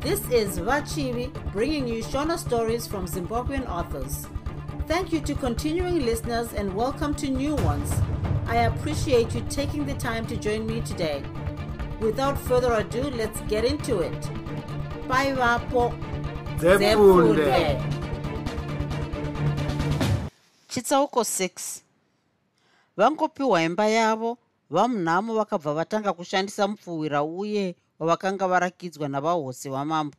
This is Vachivi bringing you Shona stories from Zimbabwean authors. Thank you to continuing listeners and welcome to new ones. I appreciate you taking the time to join me today. Without further ado, let's get into it. Bye, Vapo. Chitsauko 6 vangopiwa imba yavo vamunhamo vakabva vatanga kushandisa mupfuwira uye wavakanga varakidzwa navahosi vamambo.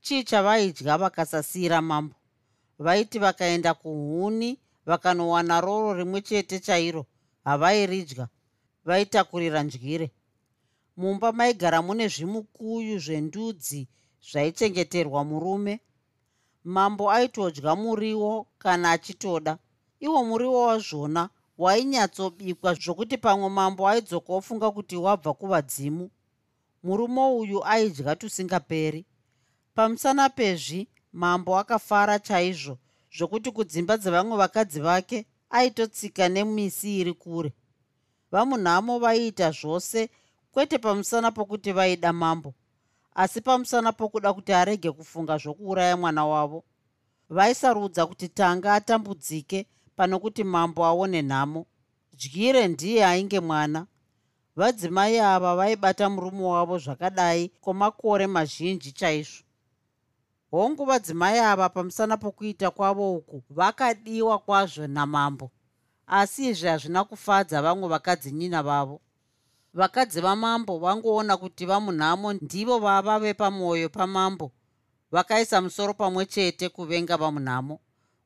Chii chavaidya vakasasiyira mambo. Vaiti vakaenda kuhuni vakanowana roro rimwe chete chairo havairidya vaitakurira ndyire mumba maigara mune zvimukuyu zvendudzi zvaichengeterwa murume. Mambo aitodya muriwo kana achitoda. Iwo muriwo wazvona wainyatsobikwa zvokuti pamwe mambo aidzoka ofunga kuti wabva kuvadzimu murume uyu aidya tusingaperi. Pamusana pezvi mambo akafara chaizvo zvokuti kudzimba dzevamwe vakadzi vake aitotsika nemisi iri kure. Vamunhamo vaiita zvose kwete pamusana pokuti vaida mambo asi pamusana pokuda kuti arege kufunga zvokuuraya mwana wavo. Vaisarudza kuti tanga atambudzike pano kuti mambo aone nhamo. Dyire ndiye ainge mwana vadzimai ava vaibata murume wavo zvakadai kwomakore mazhinji chaizvo. Hongu vadzimai ava pamusana pokuita kwavo uku vakadiwa kwazvo namambo. Asi izvi hazvina kufadza vamwe vakadzinyina vavo. Vakadzi vamambo vangoona kuti vamunhamo ndivo vava vepamwoyo pamambo. Vakaisa musoro pamwe chete kuvenga vamunhamo.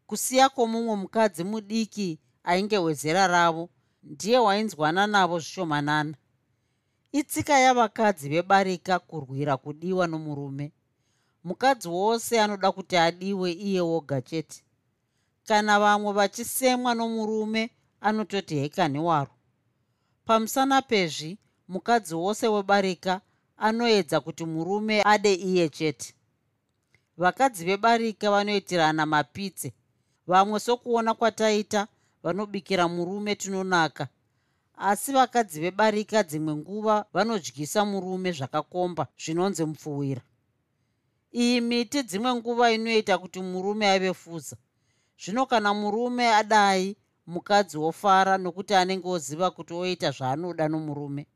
Kusiya kwomumwe mukadzi mudiki ainge wezera ravo ndiye wainzwana navo zvishomanana itsika yavakadzi vebarika kurwira kudiwa nomurume. Mukadzi wose anoda kuti adiwe iye woga chete. Kana vamwe vachisemwa nomurume anototi hekani waro pamusana pezvi mukadzi wose webarika anoedza kuti murume ade iye chete. Vakadzi vebarika vanoitirana mapitse. Vamwe sokuona kwataita vanobikira murume tinonaka asi vakadzi vebarika dzimwe nguva vanodyisa murume zvakakomba zvinonzi mupfuwira. Iyi miti dzimwe nguva inoita kuti murume ave fuza. Zvino kana murume adai mukadzi wofara nokuti anenge oziva kuti oita zvaanoda nomurume.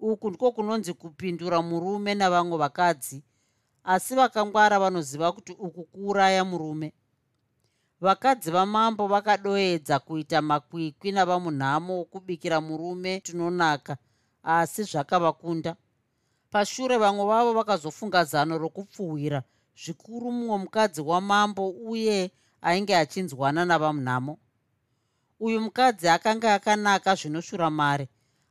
Uku ndiko kunonzi kupindura murume navamwe vakadzi. Asi vakangwara vanoziva kuti uku kuuraya murume vakadzi vamambo vakadoedza kuita makwikwi navamunhamo wokubikira murume tinonaka asi zvakavakunda. Pashure vamwe vavo vakazofunga zano rokupfuwira zvikuru mumwe mukadzi wamambo uye ainge achinzwana navamunhamo uyu mukadzi akanga akanaka zvinoshura mari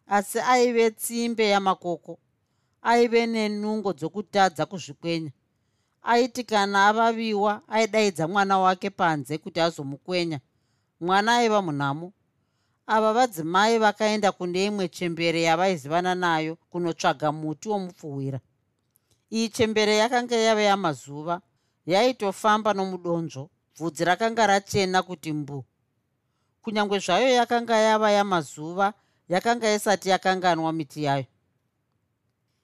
asi aive tsimbe yamakoko aive nenungo dzokutadza kuzvikwenya aiti kana avaviwa aidaidza mwana wake panze kuti azomukwenya. Mwana aiva munhamo ava vadzimai vakaenda kune imwe chembere yavaizivana nayo kunotsvaga muti womupfuwira. Iyi chembere yakanga yava yamazuva yaitofamba nomudonzvo bvudzi rakanga rachena kuti mbu. Kunyange zvayo yakanga yava yamazuva yakanga isati yakanganwa miti yayo.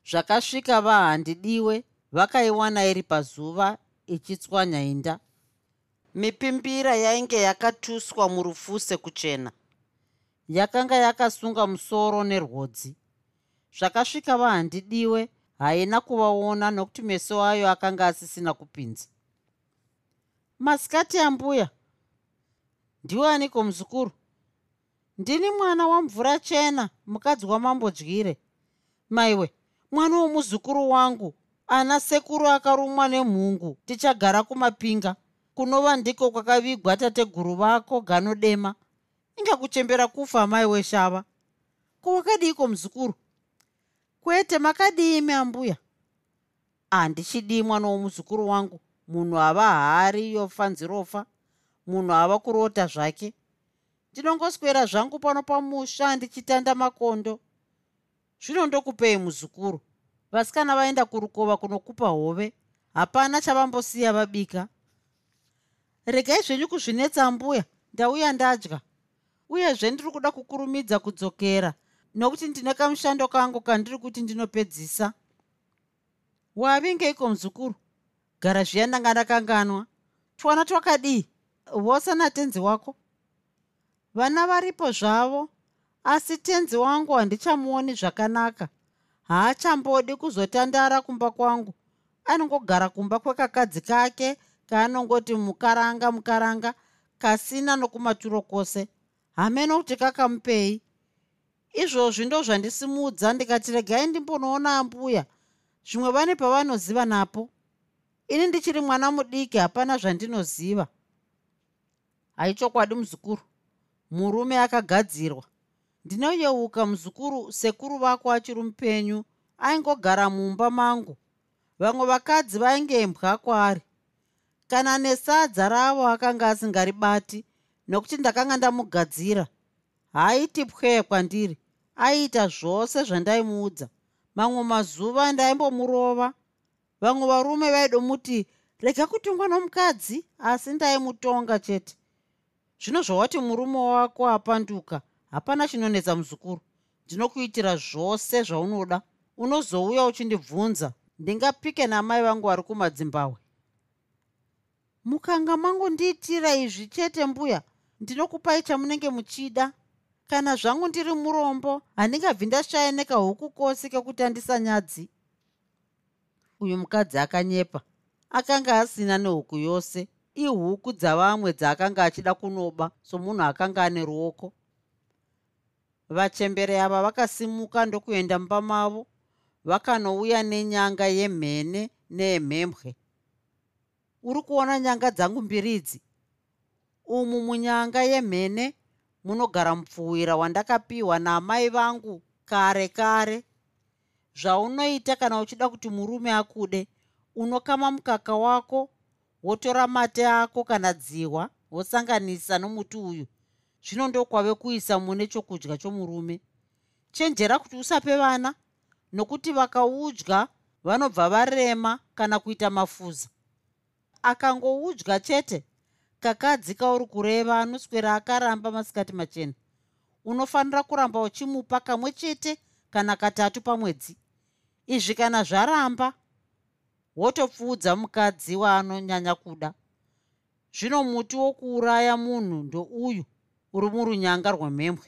Zvakasvika vahandidiwe vakaiwana iri pazuva ichitswanya inda. Mipimbira yainge yakatuswa murufuse kuchena. Yakanga yakasunga musoro nerwodzi. Zvakasvika vahandidiwe haina kuvaona nokuti meso ayo akanga asisina kupinza. Masikati ambuya ndiwaniko muzukuru? Ndini mwana wamvura chena mukadzi wamambodyire maiwe mwana womuzukuru wangu ana sekuru akarumwa nemhungu tichagara kumapinga. Kunova ndiko kwakavigwa tateguru vako ganodema. Ingakuchembera kufa mai weshava. Kwawakadiiko muzukuru? Kwete makadii meambuya? Handichidii mwana womuzukuru wangu. Munhu hava hari yofanzirofa munhu hava kurota zvake. Ndinongoswera zvangu pano pamusha ndichitanda makondo. Zvino ndokupei muzukuru vasikana vaenda kurukova kunokupa hove. Hapana chavambosiya vabika. Regai zvenyu kuzvinetsa mbuya ndauya ndadya. Uyezve ndiri kuda kukurumidza kudzokera nokuti ndine kamushando kangu kandiri kuti ndinopedzisa. Wavingeiko muzukuru? Gara zviya ndanga ndakanganwa twana twakadii vose natenzi wako? Vana varipo zvavo asi tenzi wangu handichamuoni zvakanaka haachambodi kuzotandara kumba kwangu. Anongogara kumba kwekakadzi kake kaanongoti mukaranga mukaranga kasina nokumaturo kwose. Hameno kuti kakamupei. Izvozvi ndo zvandisimudza ndikati regai ndimbonoona ambuya. Zvimwe vane pavanoziva napo. Ini ndichiri mwana mudiki hapana zvandinoziva. Haichokwadi muzukuru. Murume akagadzirwa ndinoyeuka muzukuru sekuru vako achiri mupenyu aingogara mumba mangu. Vamwe vakadzi vaingembwa kwaari. Kana nesadza ravo akanga asingaribati nokuti ndakanga ndamugadzira haaiti pwe kwandiri aiita zvose zvandaimuudza mamwe mazuva ndaimbomurova vamwe varume vaidomuti rega kutongwa nomukadzi asi ndaimutonga chete. Zvino zvawati murume wako apanduka hapana chinonetsa muzukuru. Ndinokuitira zvose zvaunoda. Unozouya uchindibvunza. Ndingapike namai vangu vari kumadzimbabwe mukanga mangondiitira izvi chete mbuya. Ndinokupai chamunenge muchida. Kana zvangu ndiri murombo handingabvi ndashaya nekahuku kosi kekutandisa nyadzi. Uyu mukadzi akanyepa. Akanga asina nehuku yose. Ihuku dzavamwe dzaakanga achida kunoba somunhu akanga ane ruoko vachembere ava vakasimuka ndokuenda mumba mavo vakanouya nenyanga yemhene neyemhembwe uri kuona nyanga dzangu mbiri idzi? Umu munyanga yemhene munogara mupfuwira wandakapiwa naamai vangu kare kare. Zvaunoita kana uchida kuti murume akude unokama mukaka wako wotora mate ako kana dziwa wosanganisa nomuti uyu zvino ndokwave kuisa mune chokudya chomurume. Chenjera kuti usape vana nokuti vakaudya vanobva varema kana kuita mafuza. Akangoudya chete kakadzi kauri kureva anoswera akaramba masikati machena. Unofanira kuramba uchimupa kamwe chete kana katatu pamwedzi. Izvi kana zvaramba wotopfuudza mukadzi waanonyanya kuda. Zvino muti wokuuraya munhu ndouyu uri murunyanga rwemhembwe.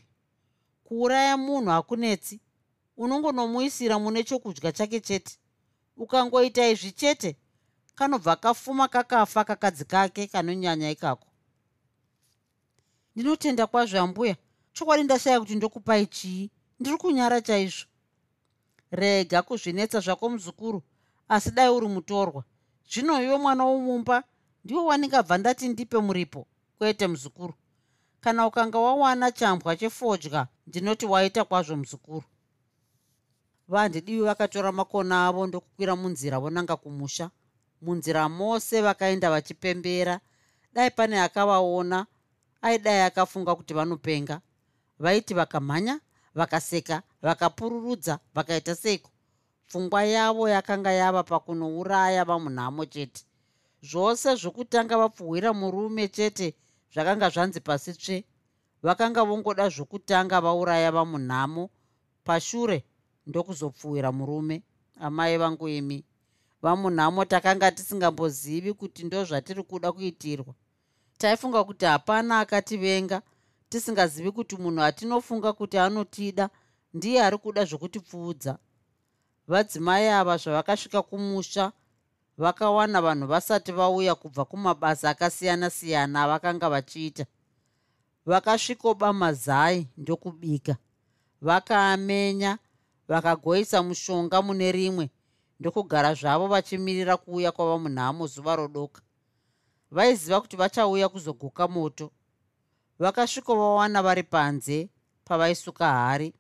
Kuuraya munhu hakunetsi unongonomuisira mune chokudya chake chete. Ukangoita izvi chete kanobva kafuma kakafa kakadzi kake kanonyanya ikako. Ndinotenda kwazvo ambuya. Chokwadi ndashaya kuti ndokupai chii? Ndiri kunyara chaizvo. Rega kuzvinetsa zvako muzukuru asi dai uri mutorwa. Zvino iwe mwana womumba ndiwo waningabva ndati ndipe muripo kwete muzukuru kana ukanga wawana chambwa chefodya ndinoti waita kwazvo muzukuru. Vandidivi vakatora makona avo ndokukwira munzira vonanga kumusha. Munzira mose vakaenda vachipembera. Dai pane akavaona aidai akafunga kuti vanopenga. Vaiti vakamhanya vakaseka vakapururudza vakaita seiko? Pfungwa yavo yakanga yava pakunouraya vamunhamo chete. Zvose zvokutanga vapfuhwira murume chete zvakanga zvanzi pasi tsve vakanga vongoda zvokutanga vauraya vamunhamo pashure ndokuzopfuwira murume amai vangu imi. Vamunhamo takanga tisingambozivi kuti ndo zvatiri kuda kuitirwa. Taifunga kuti hapana akativenga tisingazivi kuti munhu atinofunga kuti anotida ndiye ari kuda zvokutipfuudza. Vadzimai ava zvavakasvika kumusha vakawana vanhu vasati vauya kubva kumabasa akasiyana-siyana avakanga vachiita. Vakasvikoba mazai ndokubika. Vakaamenya vakagoisa mushonga mune rimwe ndokugara zvavo vachimirira kuuya kwava munhamo zuva rodoka. Vaiziva kuti vachauya kuzogoka moto. Vakasvikovawana vari panze pavaisuka hari.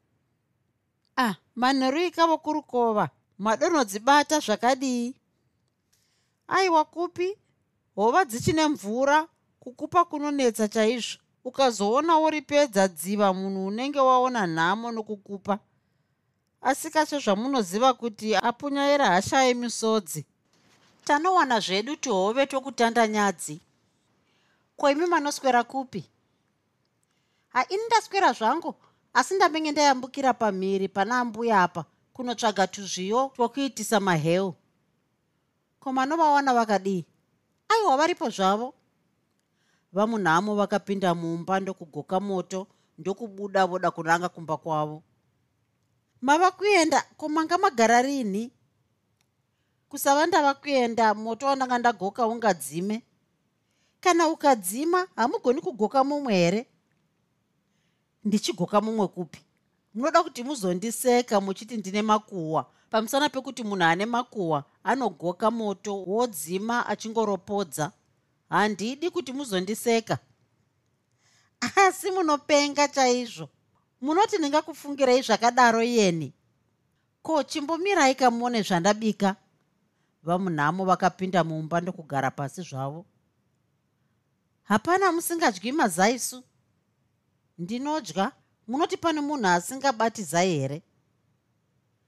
Ah manheru ikavo kurukova. Madonhodzibata zvakadii aiwa kupi? Hova dzichine mvura kukupa kunonetsa chaizvo. Ukazoona uri pedza dziva munhu unenge waona nhamo nokukupa. Asi kasezvamunoziva kuti apunyaira hasha yemisodzi tanowana zvedu tuhove twokutanda nyadzi koimi manoswera kupi? Haini ndaswera zvangu asi ndamenge ndayambukira pamhiri pana mbuya apa kunotsvaga tuzviyo twokuitisa maheu komanovawana vakadii? Aiwa varipo zvavo. Vamunhamo vakapinda mumba ndokugoka moto ndokubuda voda kuranga kumba kwavo. Mava kuenda komanga magara rini? Kusava ndava kuenda moto wandanga ndagoka ungadzime. Kana ukadzima hamugoni kugoka mumwe here? Ndichigoka mumwe kupi munoda kuti muzondiseka muchiti ndine makuhwa. Pamusana pekuti munhu ane makuhwa anogoka moto wodzima achingoropodza handidi kuti muzondiseka. Asi munopenga chaizvo. Munoti ndingakufungirei zvakadaro iyeni? Ko chimbomirai kamuone zvandabika? Vamunhamo vakapinda mumba ndokugara pasi zvavo. Hapana musingadyi mazaisu. Ndinodya munoti pane munhu asingabati zai here?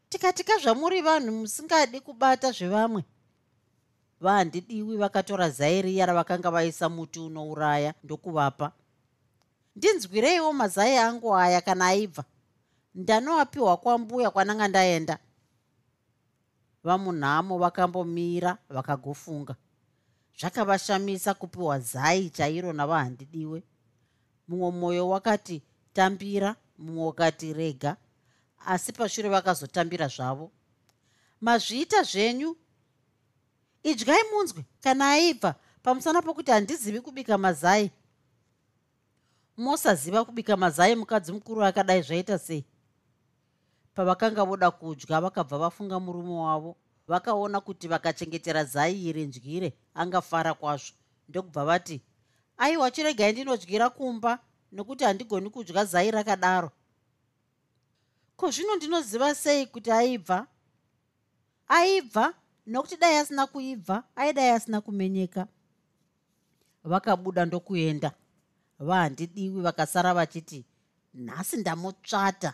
Tikatika zvamuri vanhu musingadi kubata zvevamwe. Vahandidiwi vakatora zai riya ravakanga vaisa muti unouraya ndokuvapa? Ndinzwireiwo mazai angu aya kana aibva. Ndanowapiwa kwambuya kwananga ndaenda. Vamunhamo vakambomira vakagofunga. Zvakavashamisa kupiwa zai chairo navahandidiwe. Mumwe mwoyo wakati tambira mumwe wakati rega asi pashure vakazotambira zvavo. Mazviita zvenyu idyai munzwe kana aibva pamusana pokuti handizivi kubika mazai. Mosaziva kubika mazai mukadzi mukuru akadai zvaita sei? Pavakanga voda kudya vakabva vafunga murume wavo vakaona kuti vakachengetera zai iri ndyire angafara kwazvo. Ndokubva vati aiwa chiregai ndinodyira kumba nokuti handigoni kudya zai rakadaro. Ko zvino ndinoziva sei kuti aibva? Aibva nokuti dai asina kuibva aidai asina kumenyeka. Vakabuda ndokuenda vahandidiwi vakasara vachiti nhasi ndamutsvata.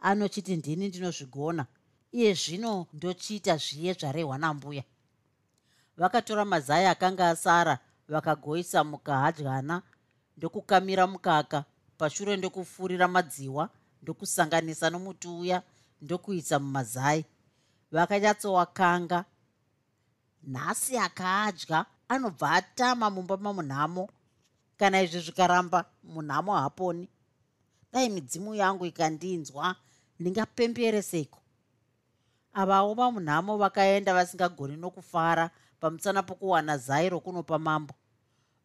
Anochiti ndini ndinozvigona. Iye zvino ndochiita zviye zvarehwa nambuya vakatora mazai akanga asara vakagoisa mukahadyana ndokukamira mukaka pashure ndokufurira madziwa ndokusanganisa nomuti uya ndokuisa mumazai. Vakanyatsowakanga nhasi akaadya anobva atama mumba mamunhamo. Kana izvi zvikaramba munhamo haponi dai midzimu yangu ikandinzwa ndingapembere seiko? Avawo vamunhamo vakaenda vasingagoni nokufara pamusana pokuwana zai rokunopa mambo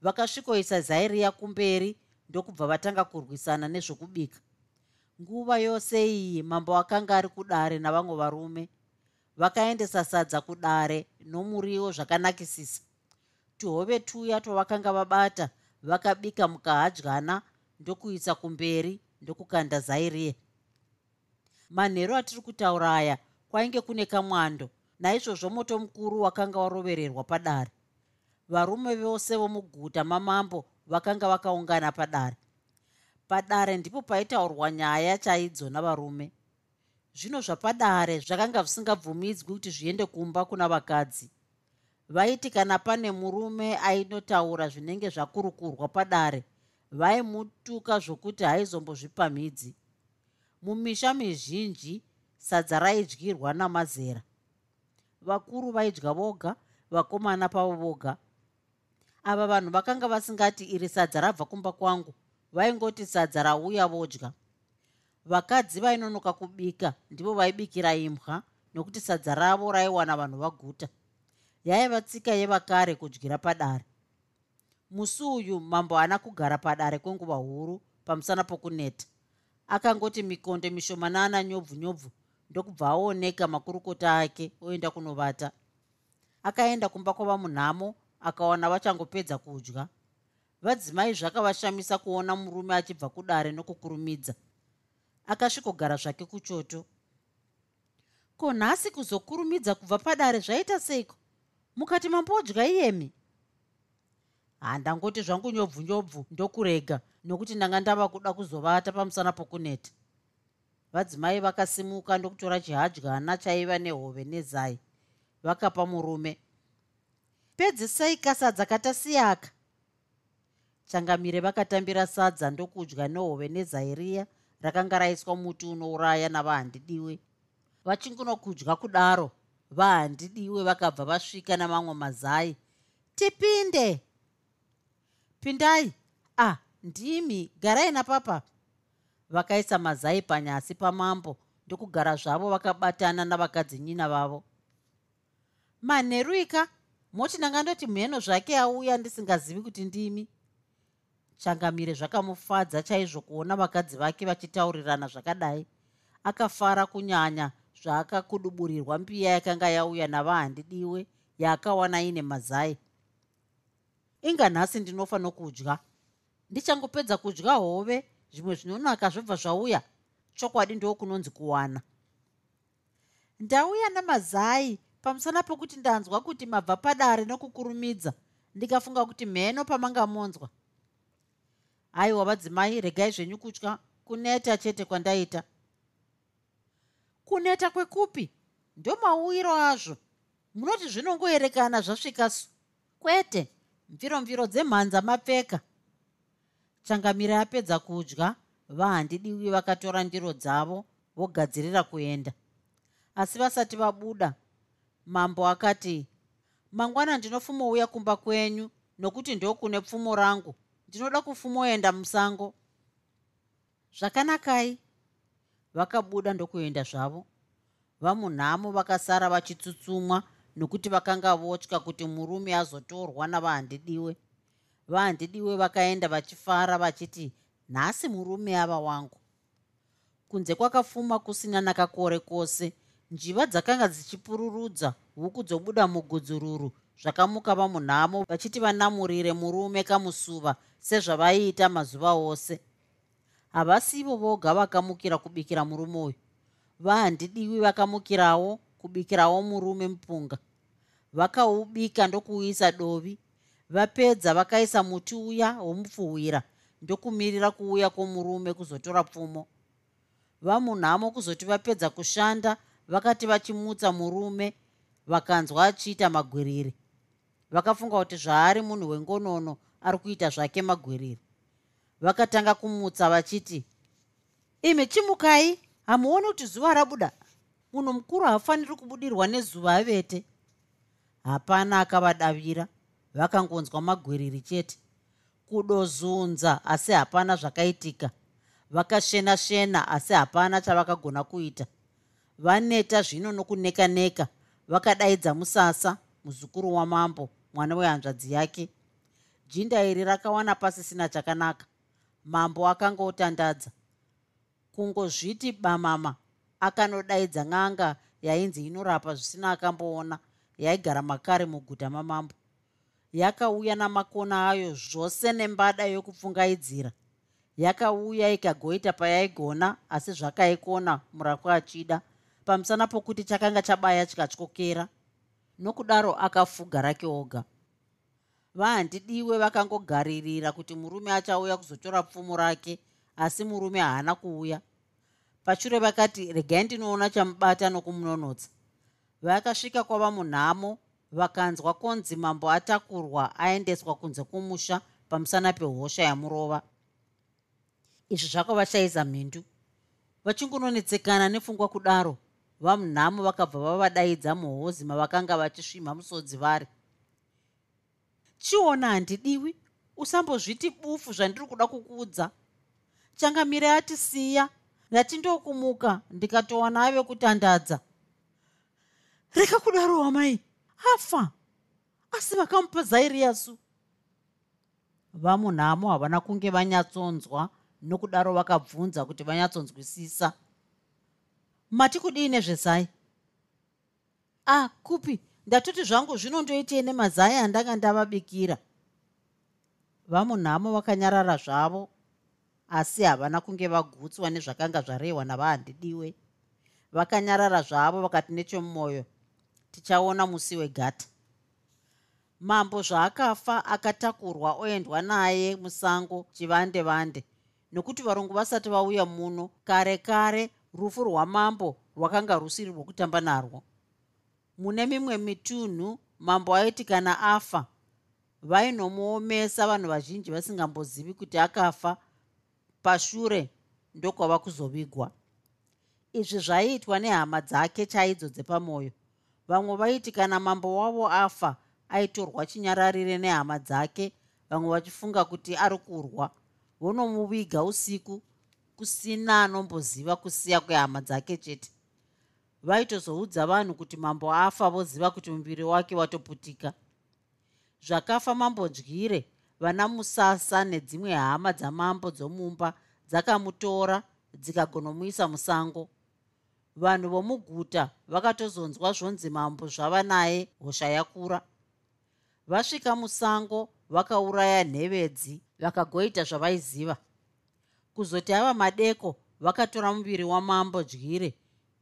vakasvikoisa zai riya kumberi ndokubva vatanga kurwisana nezvokubika. Nguva yose iyi mambo akanga ari kudare navamwe varume vakaendesa sadza kudare nomuriwo zvakanakisisa. Tuhove tuya twavakanga vabata vakabika mukahadyana ndokuisa kumberi ndokukanda zairiye manheru atiri kutaura aya kwainge kune kamwando naizvozvo moto mukuru wakanga warovererwa padare varume vose vomuguta mamambo vakanga vakaungana padare. Padare ndipo paitaurwa nyaya chaidzo navarume. Zvino zvapadare zvakanga zvisingabvumidzwi kuti zviende kumba kuna vakadzi. Vaiti kana pane murume ainotaura zvinenge zvakurukurwa padare vaimutuka zvokuti haizombozvipamhidzi. Mumisha mizhinji sadza raidyirwa namazera. Vakuru vaidya voga vakomana pavo voga ava vanhu vakanga vasingati iri sadza rabva kumba kwangu. Vaingoti sadza rauya vodya. Vakadzi vainonoka kubika ndivo vaibikira imbwa nokuti sadza ravo raiwana vanhu vaguta. Yaiva tsika yevakare kudyira padare. Musi uyu mambo haana kugara padare kwenguva huru pamusana pokuneta. Akangoti mikonde mishomanana nyobvu nyobvu. Ndokubva aoneka makurukota ake oenda kunovata. Akaenda kumba kwavamunhamo akawana vachangopedza kudya. Vadzimai zvakavashamisa kuona murume achibva kudare nokukurumidza. Akasvikogara zvake kuchoto. Ko nhasi kuzokurumidza kubva padare zvaita seiko? Mukati mambodya iyemi? Handangoti zvangu nyobvu nyobvu ndokurega nokuti ndanga ndava kuda kuzovata pamusana pokuneta. Vadzimai vakasimuka ndokutora chihadyana chaiva nehove nezai. Vakapa murume pedzisei kasadza katasiyaka changamire vakatambira sadza ndokudya nehove nezai riya rakanga raiswa muti unouraya navahandidiwe. Vachingunokudya kudaro vahandidiwe vakabva vasvika namamwe mazai. Tipinde! Pindai! Ah ndimi garai napapa. Vakaisa mazai panyasi pamambo ndokugara zvavo vakabatana navakadzinyina vavo. Manheruika moti ndanga ndoti mheno zvake auya ndisingazivi kuti ndimi. Changamire zvakamufadza chaizvo kuona vakadzi vake vachitaurirana zvakadai. Akafara kunyanya zvaakakuduburirwa mbiya yakanga yauya navahandidiwe yaakawana ine mazai. Inga nhasi ndinofa nokudya. Ndichangopedza kudya hove zvimwe zvinonaka zvobva zvauya. Chokwadi ndo kunonzi kuwana. Ndauya namazai pamusana pokuti ndanzwa kuti mabva padare nokukurumidza ndikafunga kuti mheno pamangamonzwa. Aiwa vadzimai regai zvenyu kutya. Kuneta chete kwandaita. Kuneta kwekupi? Ndomauyiro azvo. Munoti zvinongoerekana zvasvika su. Kwete mviro mviro dzemhanza mapfeka. Changamira apedza kudya vahandidiwi vakatora ndiro dzavo vogadzirira kuenda. Asi vasati vabuda mambo akati mangwana ndinofumouya kumba kwenyu nokuti ndokune pfumo rangu. Ndinoda kufumoenda musango. Zvakanakai. Vakabuda ndokuenda zvavo. Vamunhamo vakasara vachitsutsumwa nokuti vakanga votya kuti murume azotorwa navahandidiwe. Vahandidiwe vakaenda vachifara vachiti nhasi murume ava wangu. Kunze kwakafuma kusina nakakore kwose njiva dzakanga dzichipururudza huku dzobuda mugudzururu zvakamuka vamunhamo vachiti vanamurire murume kamusuva sezvavaiita mazuva ose. Havasivo voga vakamukira kubikira murume uyu. Vahandidiwi vakamukirawo kubikirawo murume mupunga. Vakaubika ndokuuisa dovi vapedza vakaisa muti uya womupfuhwira ndokumirira kuuya kwomurume kuzotora pfumo. Vamunhamo kuzoti vapedza kushanda vakati vachimutsa murume vakanzwa achiita magwiriri. Vakafunga kuti zvaari munhu wengonono ari kuita zvake magwiriri. Vakatanga kumutsa vachiti imi chimukai? Hamuoni kuti zuva rabuda? Munhu mukuru haafaniri kubudirwa nezuva avete. Hapana akavadavira vakangonzwa magwiriri chete. Kudozunza asi hapana zvakaitika. Vakashena shena asi hapana chavakagona kuita vaneta zvino nokuneka neka vakadaidza musasa muzukuru wamambo mwana wehanzvadzi yake. Jinda iri rakawana pasisina chakanaka. Mambo akanga otandadza kungozviti bamama akanodaidza n'anga yainzi inorapa zvisina akamboona yaigara makare muguta mamambo. Yakauya namakona ayo zvose nembada yokupfungaidzira yakauya ikagoita payaigona asi zvakaikona murapwa achida pamusana pokuti chakanga chabaya chikatyokera nokudaro akafuga rake oga. Vahandidiwe vakangogaririra kuti murume achauya kuzotora pfumo rake asi murume haana kuuya. Pashure vakati regai ndinoona chamubata nokumunonotsa. Vakasvika kwava munhamo vakanzwa konzi mambo atakurwa aendeswa kunze kwomusha pamusana pehosha yamurova. Izvi zvakavashayisa mhindu. Vachingononetsekana nepfungwa kudaro vamunhamo vakabva vavadaidza muhozi mavakanga vachisvima musodzi vari. Chiona handidiwi usambozviti bufu zvandiri kuda kukuudza. Changamire atisiya ngatindokumuka ndikatowana ave kutandadza. Reka kudaro wamai afa asi vakamupa zairiyasu vamunhamo havana kunge vanyatsonzwa nokudaro vakabvunza kuti vanyatsonzwisisa mati kudii nezvezai ah kupi. Ndatoti zvangu zvinondoitei nemazai andanga ndavabikira. Vamunhamo vakanyarara zvavo asi havana kunge vagutswa nezvakanga zvarehwa navahandidiwe. Vakanyarara zvavo vakati nechomumwoyo tichaona musi wegata mambo zvaakafa akatakurwa oendwa naye musango chivande vande nokuti varungu vasati vauya muno kare kare rufu rwamambo rwakanga rusiri rwokutamba narwo. Mune mimwe mitunhu mambo aiti kana afa vainomuomesa vanhu vazhinji vasingambozivi kuti akafa pashure ndokwava kuzovigwa. Izvi zvaiitwa nehama dzake chaidzo dzepamwoyo vamwe vaiti kana mambo wavo afa aitorwa chinyararire nehama dzake vamwe vachifunga kuti ari kurwa. Vonomuviga usiku kusina anomboziva kusiya kwehama dzake chete. Vaitozoudza vanhu kuti mambo afa voziva kuti muviri wake watoputika. Zvakafa mambo dyire vana musasa nedzimwe hama dzamambo dzomumba dzakamutora dzikagonomuisa musango. Vanhu vomuguta vakatozonzwa zvonzi mambo zvava naye hosha yakura. Vasvika musango vakauraya nhevedzi vakagoita zvavaiziva kuzoti ava madeko vakatora muviri wamambo dyire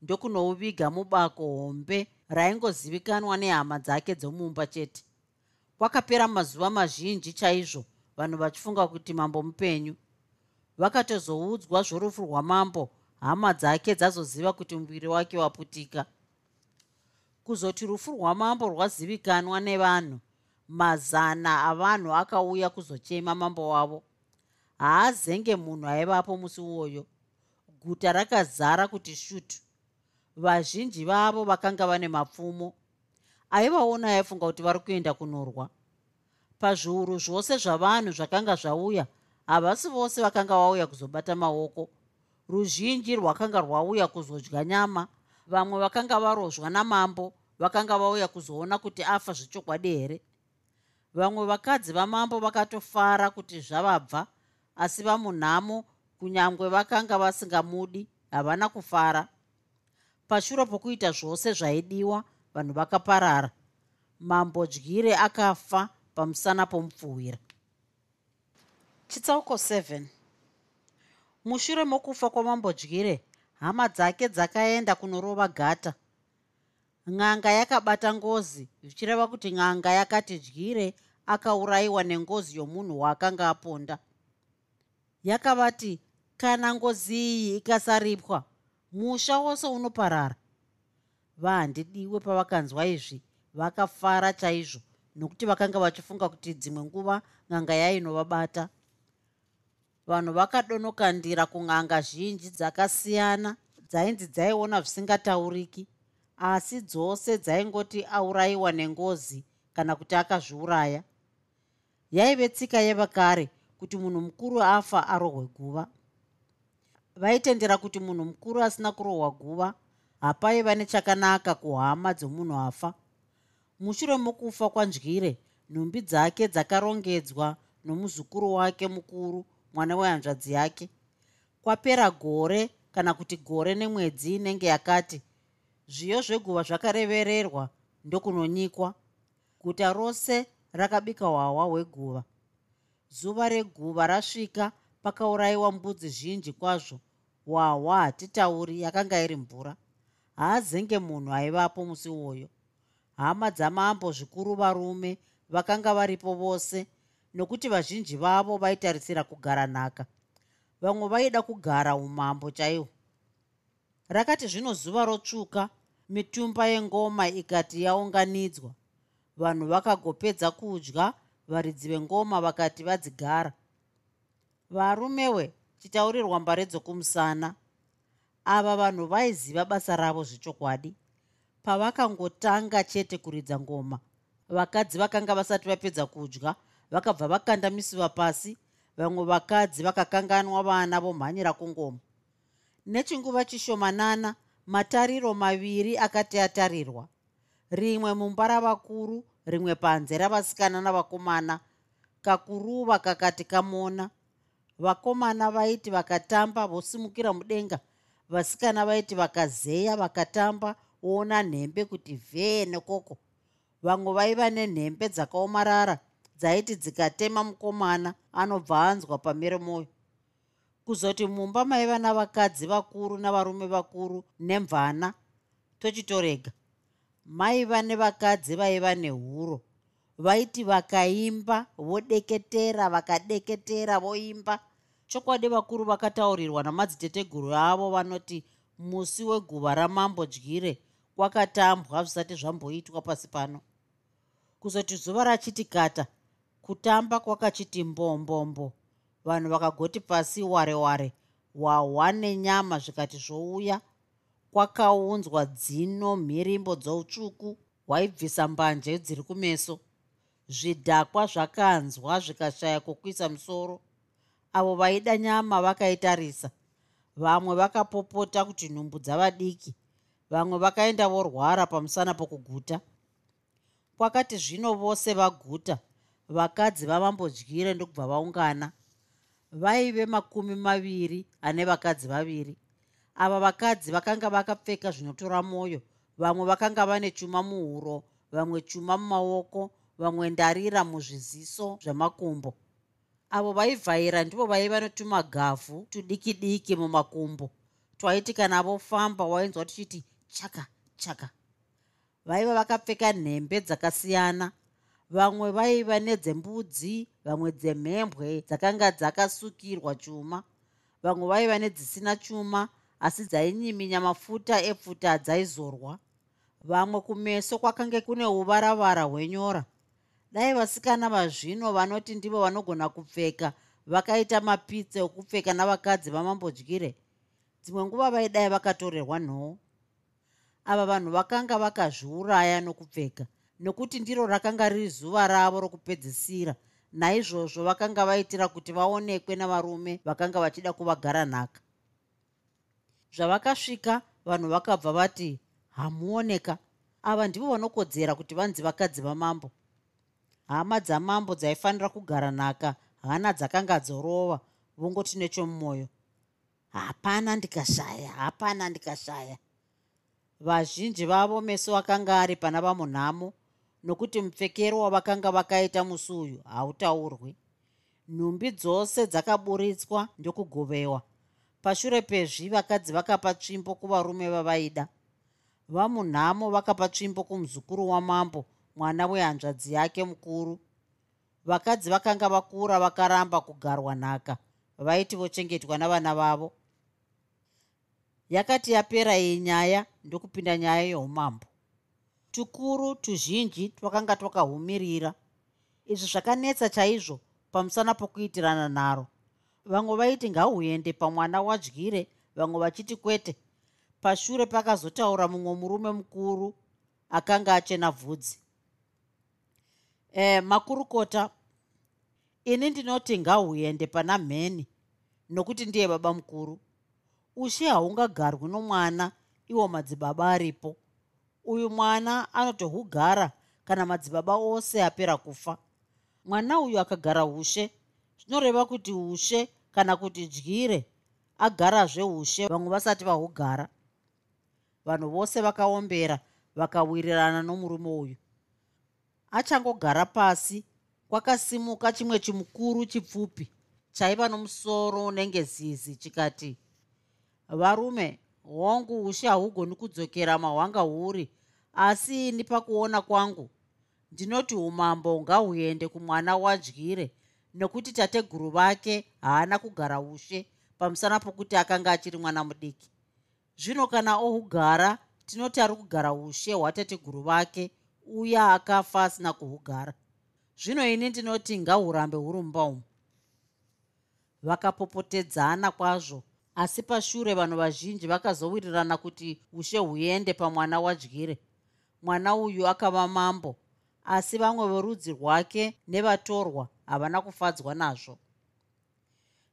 ndokunouviga mubako hombe raingozivikanwa nehama dzake dzomumba chete. Kwakapera mazuva mazhinji chaizvo vanhu vachifunga kuti mambo mupenyu. Vakatozoudzwa zvorufu rwamambo hama dzake dzazoziva kuti muviri wake waputika. Kuzoti rufu rwamambo rwazivikanwa nevanhu mazana avanhu akauya kuzochema mambo wavo haazenge munhu aivapo musi uwoyo. Guta rakazara kuti shutu vazhinji vavo vakanga vane mapfumo. Aivaona aifunga kuti vari kuenda kunorwa. Pazviuru zvose zvavanhu zvakanga zvauya havasi vose vakanga vauya kuzobata maoko. Ruzhinji rwakanga rwauya kuzodya nyama. Vamwe vakanga varozwa namambo vakanga vauya kuzoona kuti afa zvechokwadi here. Vamwe vakadzi vamambo vakatofara kuti zvavabva asi vamunhamo kunyange vakanga vasingamudi havana kufara. Pashure pokuita zvose zvaidiwa vanhu vakaparara. Mambo dyire akafa pamusana pomupfuwira. Chitsauko 7 mushure mokufa kwamambo dyire hama dzake dzakaenda kunorova gata. N'anga yakabata ngozi zvichireva kuti n'anga yakati dyire akaurayiwa nengozi yomunhu waakanga aponda yakavati kana ngozi iyi ikasaripwa musha wose unoparara. Vahandidiwe pavakanzwa izvi vakafara chaizvo nokuti vakanga vachifunga kuti dzimwe nguva n'anga yainovabata. Vanhu vakadonokandira kun'anga zhinji dzakasiyana dzainzi dzaiona zvisingatauriki asi dzose dzaingoti aurayiwa nengozi kana kuti akazviuraya. Yaive tsika yevakare kuti munhu mukuru afa arohwe guva. Vaitendera kuti munhu mukuru asina kurohwa guva hapaiva nechakanaka kuhama dzomunhu afa. Mushure mokufa kwanzwire nhumbi dzake dzakarongedzwa nomuzukuru wake mukuru mwana wehanzvadzi yake. Kwapera gore kana kuti gore nemwedzi inenge yakati zviyo zveguva zvakarevererwa ndokunonyikwa. Guta rose rakabika hwahwa hweguva zuva reguva rasvika pakaurayiwa mbudzi zhinji kwazvo hwahwa hatitauri yakanga iri mvura. Haazenge munhu aivapo musi uwoyo. Hama dzamambo zvikuru varume vakanga varipo vose nokuti vazhinji vavo vaitarisira kugara nhaka. Vamwe vaida kugara umambo chaihwo rakati zvino zuva rotsvuka mitumba yengoma ikati yaunganidzwa. Vanhu vakagopedza kudya varidzi vengoma vakati vadzigara. Varumewe chitaurirwa mbare dzokumusana ava vanhu vaiziva basa ravo zvechokwadi. Pavakangotanga chete kuridza ngoma vakadzi vakanga vasati vapedza kudya vakabva vakanda misiva pasi vamwe vakadzi vakakanganwa vana vomhanyira kungoma. Nechinguva chishomanana matariro maviri akati atarirwa. Rimwe mumba ravakuru rimwe panze ravasikana navakomana kakuruva kakati kamona. Vakomana vaiti vakatamba vosimukira mudenga vasikana vaiti vakazeya vakatamba oona nhembe kuti vhee nekoko. Vamwe vaiva nenhembe dzakaomarara dzaiti dzikatema mukomana anobva anzwa pamere mwoyo kuzoti mumba maiva navakadzi vakuru navarume vakuru nemvana tochitorega maiva nevakadzi vaiva nehuro vaiti vakaimba vodeketera vakadeketera voimba. Chokwadi vakuru vakataurirwa namadziteteguru avo vanoti musi weguva ramambo dyire kwakatambwa zvisati zvamboitwa pasi pano. Kuzoti zuva rachiti kata kutamba kwakachiti mbombombo vanhu vakagoti pasi ware ware hwahwa nenyama zvikati zvouya kwakaunzwa dzino mhirimbo dzoutsvuku hwaibvisa mbanje dziri kumeso. Zvidhakwa zvakanzwa zvikashaya kwokuisa musoro. Avo vaida nyama vakaitarisa. Vamwe vakapopota kuti nhumbu dzavadiki. Vamwe vakaenda vorwara pamusana pokuguta. Kwakati zvino vose vaguta vakadzi vamambodyire ndokubva vaungana. Vaive makumi maviri ane vakadzi vaviri ava vakadzi vakanga vakapfeka zvinotora mwoyo vamwe vakanga vane chuma muhuro vamwe chuma mumaoko vamwe ndarira muzviziso zvemakumbo. Avo vaivhaira ndivo vaiva netumagavhu tudiki diki mumakumbo. Twaiti kana vofamba wainzwa tuchiti chaka chaka. Vaiva vakapfeka nhembe dzakasiyana. Vamwe vaiva nedzembudzi vamwe dzemhembwe dzakanga dzakasukirwa chuma. Vamwe vaiva nedzisina chuma asi dzainyiminya mafuta epfuta dzaizorwa. Vamwe kumeso kwakange kune uvaravara hwenyora. Dai vasikana vazvino vanoti ndivo vanogona kupfeka vakaita mapitse okupfeka navakadzi vamambodyire. Dzimwe nguva vaidai vakatorerwa nhoo. Ava vanhu vakanga vakazviuraya nokupfeka nokuti ndiro rakanga riri zuva ravo rokupedzisira. Naizvozvo vakanga vaitira kuti vaonekwe navarume vakanga vachida kuvagara nhaka zvavakasvika vanhu vakabva vati hamuoneka. Ava ndivo vanokodzera kuti vanzi vakadzi vamambo. Hama dzamambo dzaifanira kugara nhaka hana dzakanga dzorova vongoti nechomumwoyo hapana ndikashaya hapana ndikashaya. Vazhinji vavo meso akanga ari pana vamunhamo nokuti mupfekero wavakanga vakaita musi uyu hautaurwi. Nhumbi dzose dzakaburitswa ndokugovewa pashure pezvi vakadzi vakapa tsvimbo kuvarume vavaida. Vamunhamo vakapa tsvimbo kumuzukuru wamambo mwana wehanzvadzi yake mukuru. Vakadzi vakanga vakura vakaramba kugarwa nhaka vaiti vochengetwa navana vavo. Yakati yapera iyi nyaya ndokupinda nyaya yeumambo tukuru tuzhinji twakanga twakahumirira. Izvi zvakanetsa chaizvo pamusana pokuitirana nharo vamwe vaiti ngahuende pamwana wadyire. Vamwe vachiti kwete. Pashure pakazotaura mumwe murume mukuru akanga achena bvudzi. E, makurukota ini ndinoti ngahuende pana mheni nokuti ndiye baba mukuru. Ushe haungagarwi nomwana iwo madzibaba aripo. Uyu mwana anotohugara kana madzibaba ose apera kufa. Mwana uyu akagara ushe zvinoreva kuti ushe kana kuti dyire agarazve ushe. Vamwe vasati vahugara vanhu vose vakaombera vakawirirana nomurume uyu. Achangogara pasi kwakasimuka chimwe chimukuru chipfupi chaiva nomusoro unenge zizi chikati varume hongu ushe hahugoni kudzokera mahwanga huri asi ini pakuona kwangu ndinoti umambo ngahuende kumwana wadyire nokuti tateguru vake haana kugara ushe pamusana pokuti akanga achiri mwana mudiki. Zvino kana ohugara tinoti ari kugara ushe hwatateguru vake uya akafa asina kuhugara. Zvino ini ndinoti ngahurambe huri mumba umu. Vakapopotedzana kwazvo asi pashure vanhu vazhinji vakazowirirana kuti ushe huende pamwana wadyire. Mwana uyu akava mambo asi vamwe verudzi rwake nevatorwa havana kufadzwa nazvo.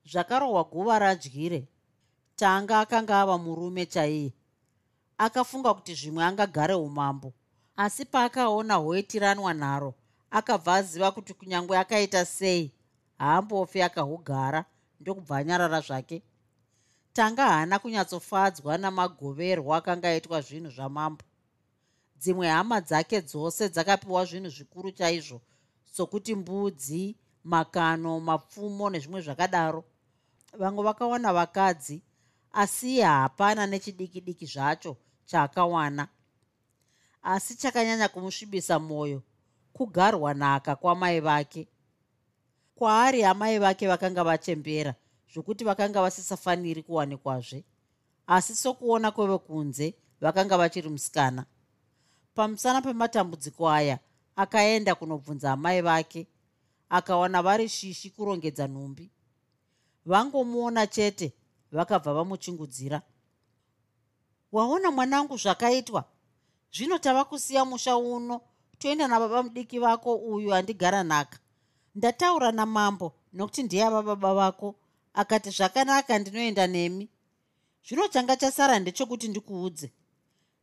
Zvakarohwa guva radyire tanga akanga ava murume chaiye. Akafunga kuti zvimwe angagare umambo asi paakaona hoitiranwa nharo akabva aziva kuti kunyange akaita sei haambofi akahugara ndokubva anyarara zvake. Tanga haana kunyatsofadzwa namagoverwo akanga aitwa zvinhu zvamambo dzimwe hama dzake dzose dzakapiwa zvinhu zvikuru chaizvo sokuti mbudzi makano mapfumo nezvimwe zvakadaro. Vamwe vakawana vakadzi asi hapana nechidiki diki zvacho chaakawana asi chakanyanya kumusvibisa mwoyo kugarwa nhaka kwamai vake. Kwaari amai vake vakanga vachembera zvokuti vakanga vasisafaniri kuwanikwazve asi sokuona kwevekunze vakanga vachiri musikana pamusana pematambudziko aya akaenda kunobvunza amai vake akawana vari shishi kurongedza nhumbi. Vangomuona chete vakabva vamuchingudzira. Waona mwanangu zvakaitwa? Zvino tava kusiya musha uno toenda nababa mudiki vako uyu handigara nhaka ndataura namambo nokuti ndiyava baba vako. Akati zvakanaka ndinoenda nemi. Zvino changa chasara ndechekuti ndikuudze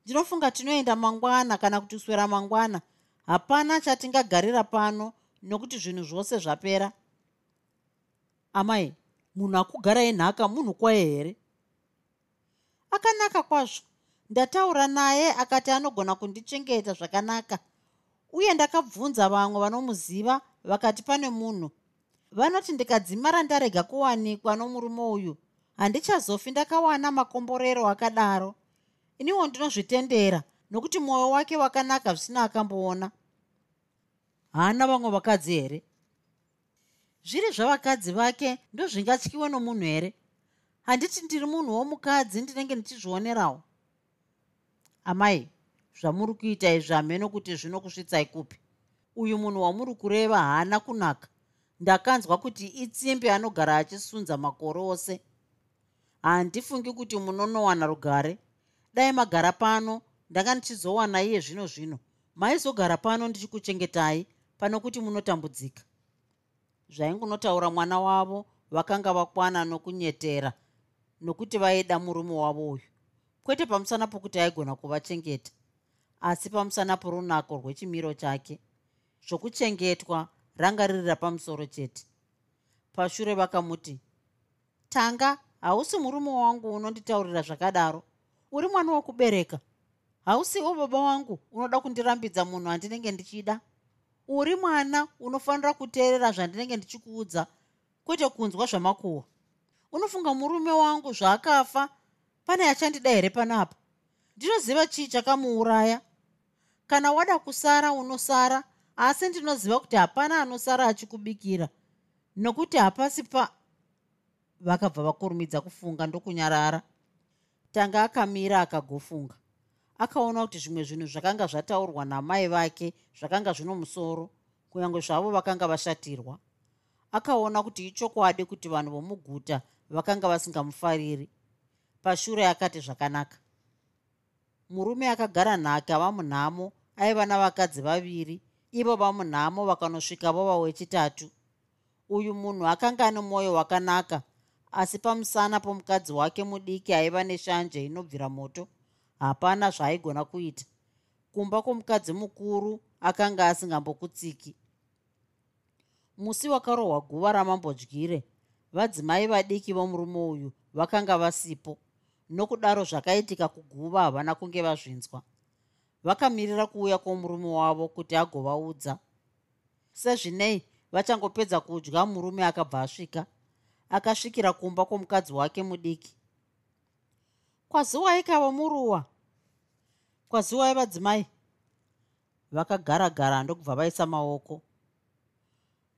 ndinofunga tinoenda mangwana kana kuti swera mangwana. Hapana chatingagarira pano nokuti zvinhu zvose zvapera. Amai munhu akugara enhaka munhu kwaye here? Akanaka kwazvo. Ndataura naye akati anogona kundichengeta zvakanaka uye ndakabvunza vamwe vanomuziva vakati pane munhu vanoti ndikadzimara ndarega kuwanikwa nomurume uyu handichazofi ndakawana makomborero akadaro iniwo ndinozvitendera nokuti mwoyo wake wakanaka zvisina akamboona. Haana vamwe vakadzi here? Zviri zvavakadzi vake ndozvingatyiwe nomunhu here? Handiti ndiri munhu womukadzi ndinenge ndichizvionerawo? Amai zvamuri kuita izvi hameno kuti zvinokusvitsai kupi. Uyu munhu wamuri kureva haana kunaka. Ndakanzwa kuti itsimbi anogara achisunza makore ose. Handifungi kuti munonowana rugare dai magara pano ndanga ndichizowana iye zvino zvino. Maizogara pano ndichikuchengetai pano kuti munotambudzika. Zvaingunotaura mwana wavo vakanga vakwana nokunyetera nokuti vaida murume wavo uyu. Kwete pamusana pokuti aigona kuvachengeta. Asi pamusana porunako rwechimiro chake zvokuchengetwa ranga riri rapamusoro chete. Pashure vakamuti tanga hausi murume wangu unonditaurira zvakadaro uri mwana wokubereka. Hausiwo baba wangu unoda kundirambidza munhu handinenge ndichida. Uri mwana unofanira kuteerera zvandinenge ndichikuudza kwete kunzwa zvamakuhwa. Unofunga murume wangu zvaakafa pane achandida here panapa? Ndinoziva chii chakamuuraya? Kana wada kusara unosara asi ndinoziva kuti hapana anosara achikubikira. Nokuti hapasi pa vakabva vakurumidza kufunga ndokunyarara tanga akamira akagofunga akaona kuti zvimwe zvinhu zvakanga zvataurwa namai vake zvakanga zvino musoro kunyange zvavo vakanga vashatirwa. Akaona kuti ichokwadi kuti vanhu vomuguta vakanga vasingamufariri. Pashure akati zvakanaka. Murume akagara nhake ava munhamo aiva navakadzi vaviri ivo vamunhamo vakanosvika vova wechitatu. Uyu munhu akanga ane mwoyo wakanaka asi pamusana pomukadzi wake mudiki aiva neshanje inobvira moto hapana zvaaigona kuita. Kumba kwomukadzi mukuru akanga asingambokutsiki. Musi wakarohwa guva ramambodyire vadzimai vadiki vomurume uyu vakanga vasipo. Nokudaro zvakaitika kuguva havana kunge vazvinzwa. Vakamirira kuuya kwomurume wavo kuti agovaudza. Sezvinei vachangopedza kudya murume akabva asvika akasvikira kumba kwomukadzi wake mudiki. Kwaziwai kava muruwa kwaziwai vadzimai. Vakagara gara ndokubva vaisa maoko.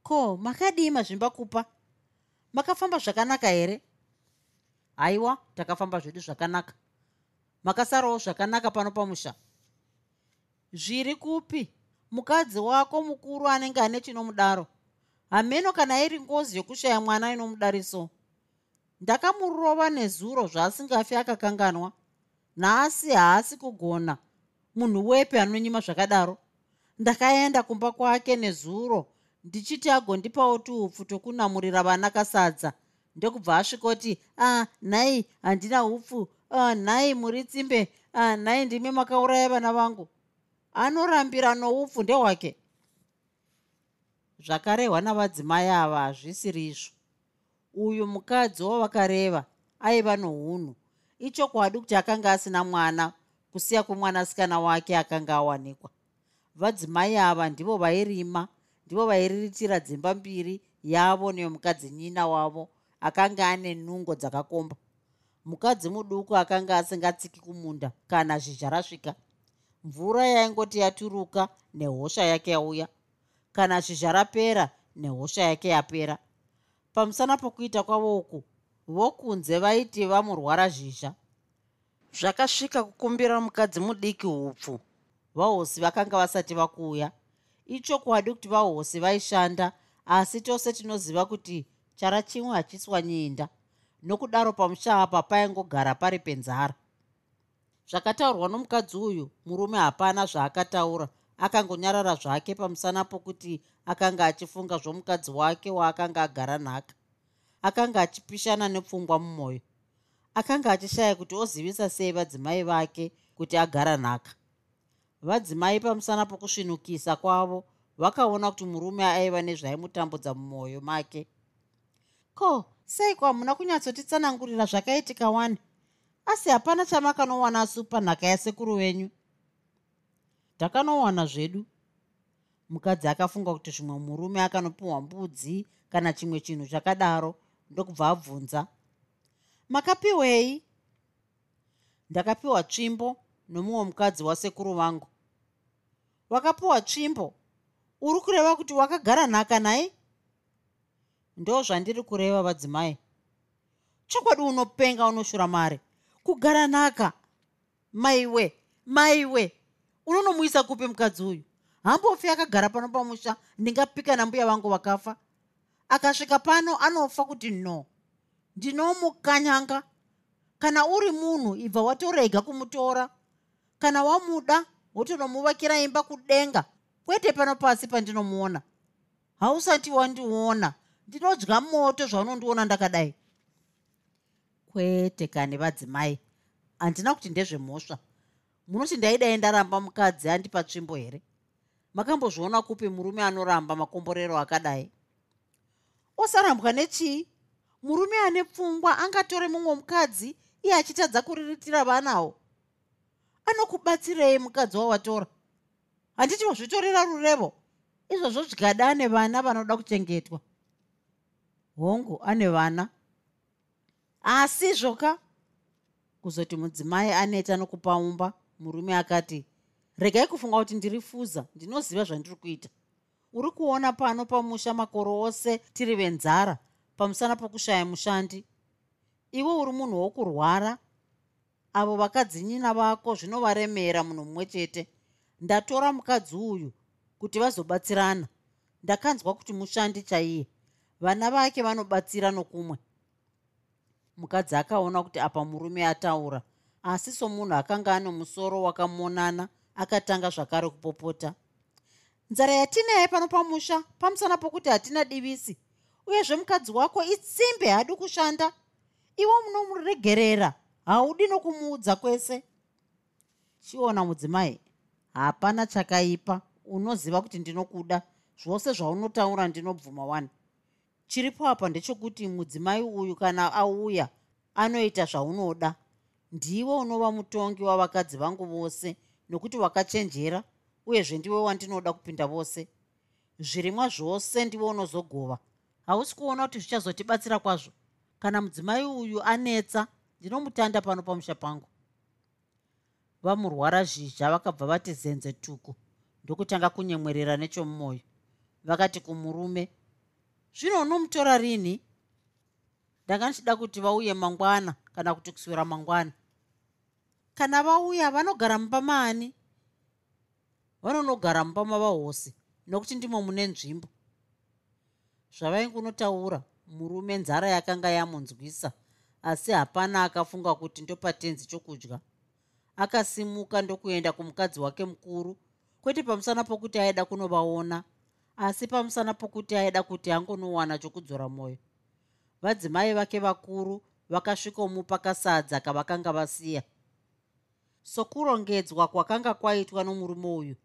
Ko makadii mazvimba kupa makafamba zvakanaka here? Haiwa takafamba zvedu zvakanaka. Makasarawo zvakanaka pano pamusha. Zviri kupi? Mukadzi wako mukuru anenge ane chinomudaro hameno kana iri ngozi yokushaya mwana inomudariso ndakamurova nezuro zvaasingafi akakanganwa nhasi haasi kugona. Munhu wepi anonyima zvakadaro? Ndakaenda kumba kwake nezuro ndichiti agondipawo tuupfu tokunamurira vana kasadza. Ndokubva asvikoti a ah, nhai handina upfu. Ah, nhai muri tsimbe. Ah, nhai ndimi makauraya vana vangu. Anorambira noupfu ndehwake zvakarehwa navadzimai ava hazvisiri izvo. Uyu mukadzi wavakareva aiva nounhu ichokwadi kuti akanga asina mwana kusiya kwemwanasikana wake akanga awanikwa. Vadzimai ava ndivo vairima ndivo vairiritira dzimba mbiri yavo neyomukadzi nyina wavo akanga ane nungo dzakakomba. Mukadzi muduku akanga asingatsiki kumunda kana zhizha rasvika. Mvura yaingoti yaturuka nehosha yake yauya kana zhizha rapera nehosha yake yapera. Pamusana pokuita kwavo uku vokunze vaiti vamurwara zhizha zvakasvika kukumbira mukadzi mudiki upfu vahosi vakanga vasati vakuuya ichokwadi kuti vahosi vaishanda asi tose tinoziva kuti chara chimwe hachiswa nyinda. Nokudaro pamusha apa paingogara pari penzara. Zvakataurwa nomukadzi uyu murume hapana zvaakataura akangonyarara zvake pamusana pokuti akanga achifunga zvomukadzi wake waakanga agara nhaka akanga achipishana nepfungwa mumwoyo. Akanga achishaya kuti ozivisa sei vadzimai vake kuti agara nhaka vadzimai pamusana pokusvinukisa kwavo vakaona kuti murume aiva nezvaimutambudza mumwoyo make. Ko seiko hamuna kunyatsotitsanangurira zvakaitika wani? Asi hapana chamakanowana su panhaka yasekuru venyu takanowana zvedu. Mukadzi akafunga kuti zvimwe murume akanopiwa mbudzi kana chimwe chinhu chakadaro ndokubva abvunza. Makapiwei? Ndakapiwa tsvimbo nomumwe mukadzi wasekuru vangu wakapiwa tsvimbo? Uri kureva kuti wakagara nhaka naye? Ndo zvandiri kureva vadzimai chokwadi unopenga unoshura mari. Kugara nhaka? Maiwe maiwe unonomuisa kupi mukadzi uyu? Hambofi akagara pano pamusha ndingapika nambuya vangu vakafa. Akasvika pano anofa kuti no. Ndinomukanyanga kana uri munhu ibva watorega kumutora. Kana wamuda wotonomuvakira imba kudenga. Kwete pano pasi pandinomuona. Hausati wandiona. Ndinodya moto zvaunondiona ndakadai. Kwete kani vadzimai. Handina kuti ndezvemhosva munoti ndaidai ndaramba mukadzi andipa tsvimbo here? Makambozviona kupi murume anoramba makomborero akadai? Osarambwa nechii? Murume ane pfungwa angatore mumwe mukadzi iye achitadza kuriritira vanawo? Anokubatsirei mukadzi wawatora handiti wazvitorera rurevo? Izvozvo zvikada ane vana vanoda kuchengetwa. Hongu ane vana? Asi zvoka? Kuzoti mudzimai aneta nokupaumba murume akati regai kufunga kuti ndiri fuza ndinoziva zvandiri kuita uri kuona pano pamusha makoro ose tiri venzara pamusana pokushaya mushandi. Iwe uri munhu wokurwara. Avo vakadzinyina vako zvinovaremera munhu mumwe chete. Ndatora mukadzi uyu kuti vazobatsirana. Ndakanzwa kuti mushandi chaiye. Vana vake vanobatsira nokumwe. Mukadzi akaona kuti apa murume ataura asi somunhu akanga ane musoro wakamonana akatanga zvakare kupopota. Nzara yatinaye pano pamusha pamusana pokuti hatina divisi. Uyezve mukadzi wako itsimbe hadi kushanda. Iwo munomuregerera haudi nokumuudza kwese. Chiona mudzimai hapana chakaipa. Unoziva kuti ndinokuda zvose zvaunotaura ndinobvuma wani. Chiripo apa ndechekuti mudzimai uyu kana auya anoita zvaunoda ndiwe unova mutongi wavakadzi vangu vose nokuti wakachenjera uyezve ndiwe wandinoda kupinda vose. Zvirimwa zvose ndiwe unozogova. Hausi kuona kuti zvichazotibatsira kwazvo. Kana mudzimai uyu anetsa ndinomutanda pano pamusha pangu. Vamurwara zhizha vakabva vati zenze tuku ndokutanga kunyemwerera nechomumwoyo. Vakati kumurume zvino unomutora rini? Ndanga ndichida kuti vauye mangwana kana kuti kuswera mangwana kana vauya vanogara mumba maani vanonogara mumba mavahosi nokuti ndimo mune nzvimbo. Zvavaingunotaura murume nzara yakanga yamunzwisa asi hapana akafunga kuti ndopatenzi chokudya. Akasimuka ndokuenda kumukadzi wake mukuru kwete pamusana pokuti aida kunovaona asi pamusana pokuti aida kuti angonowana chokudzora mwoyo vadzimai vake vakuru vakasvikomupa kasadza kavakanga vasiya sokurongedzwa kwakanga kwaitwa nomurume uyu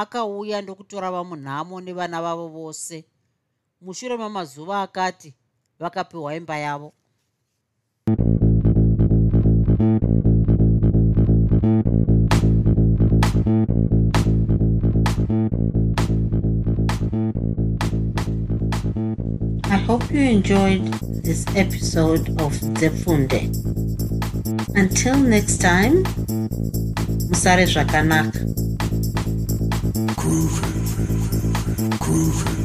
akauya ndokutora vamunhamo nevana vavo vose mushure mamazuva akati vakapiwa imba yavo I hope you enjoyed this episode of Zefunde. Until next time, Musare Zvakanaka. Groovy, groovy.